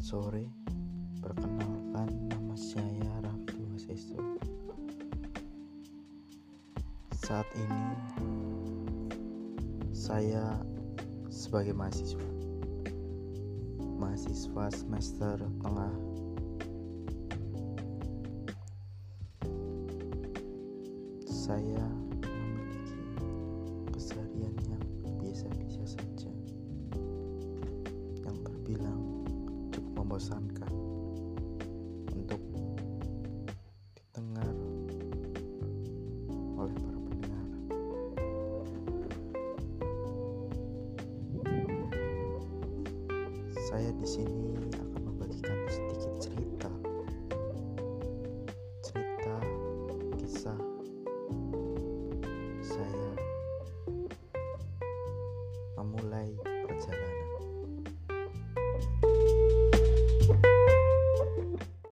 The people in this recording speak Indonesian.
sore, perkenalkan nama saya Raffi Waseso. Saat ini saya sebagai mahasiswa, mahasiswa semester tengah. Saya membosankan untuk didengar oleh para pendengar. Saya di sini akan membagikan sedikit cerita, cerita kisah saya memulai perjalanan.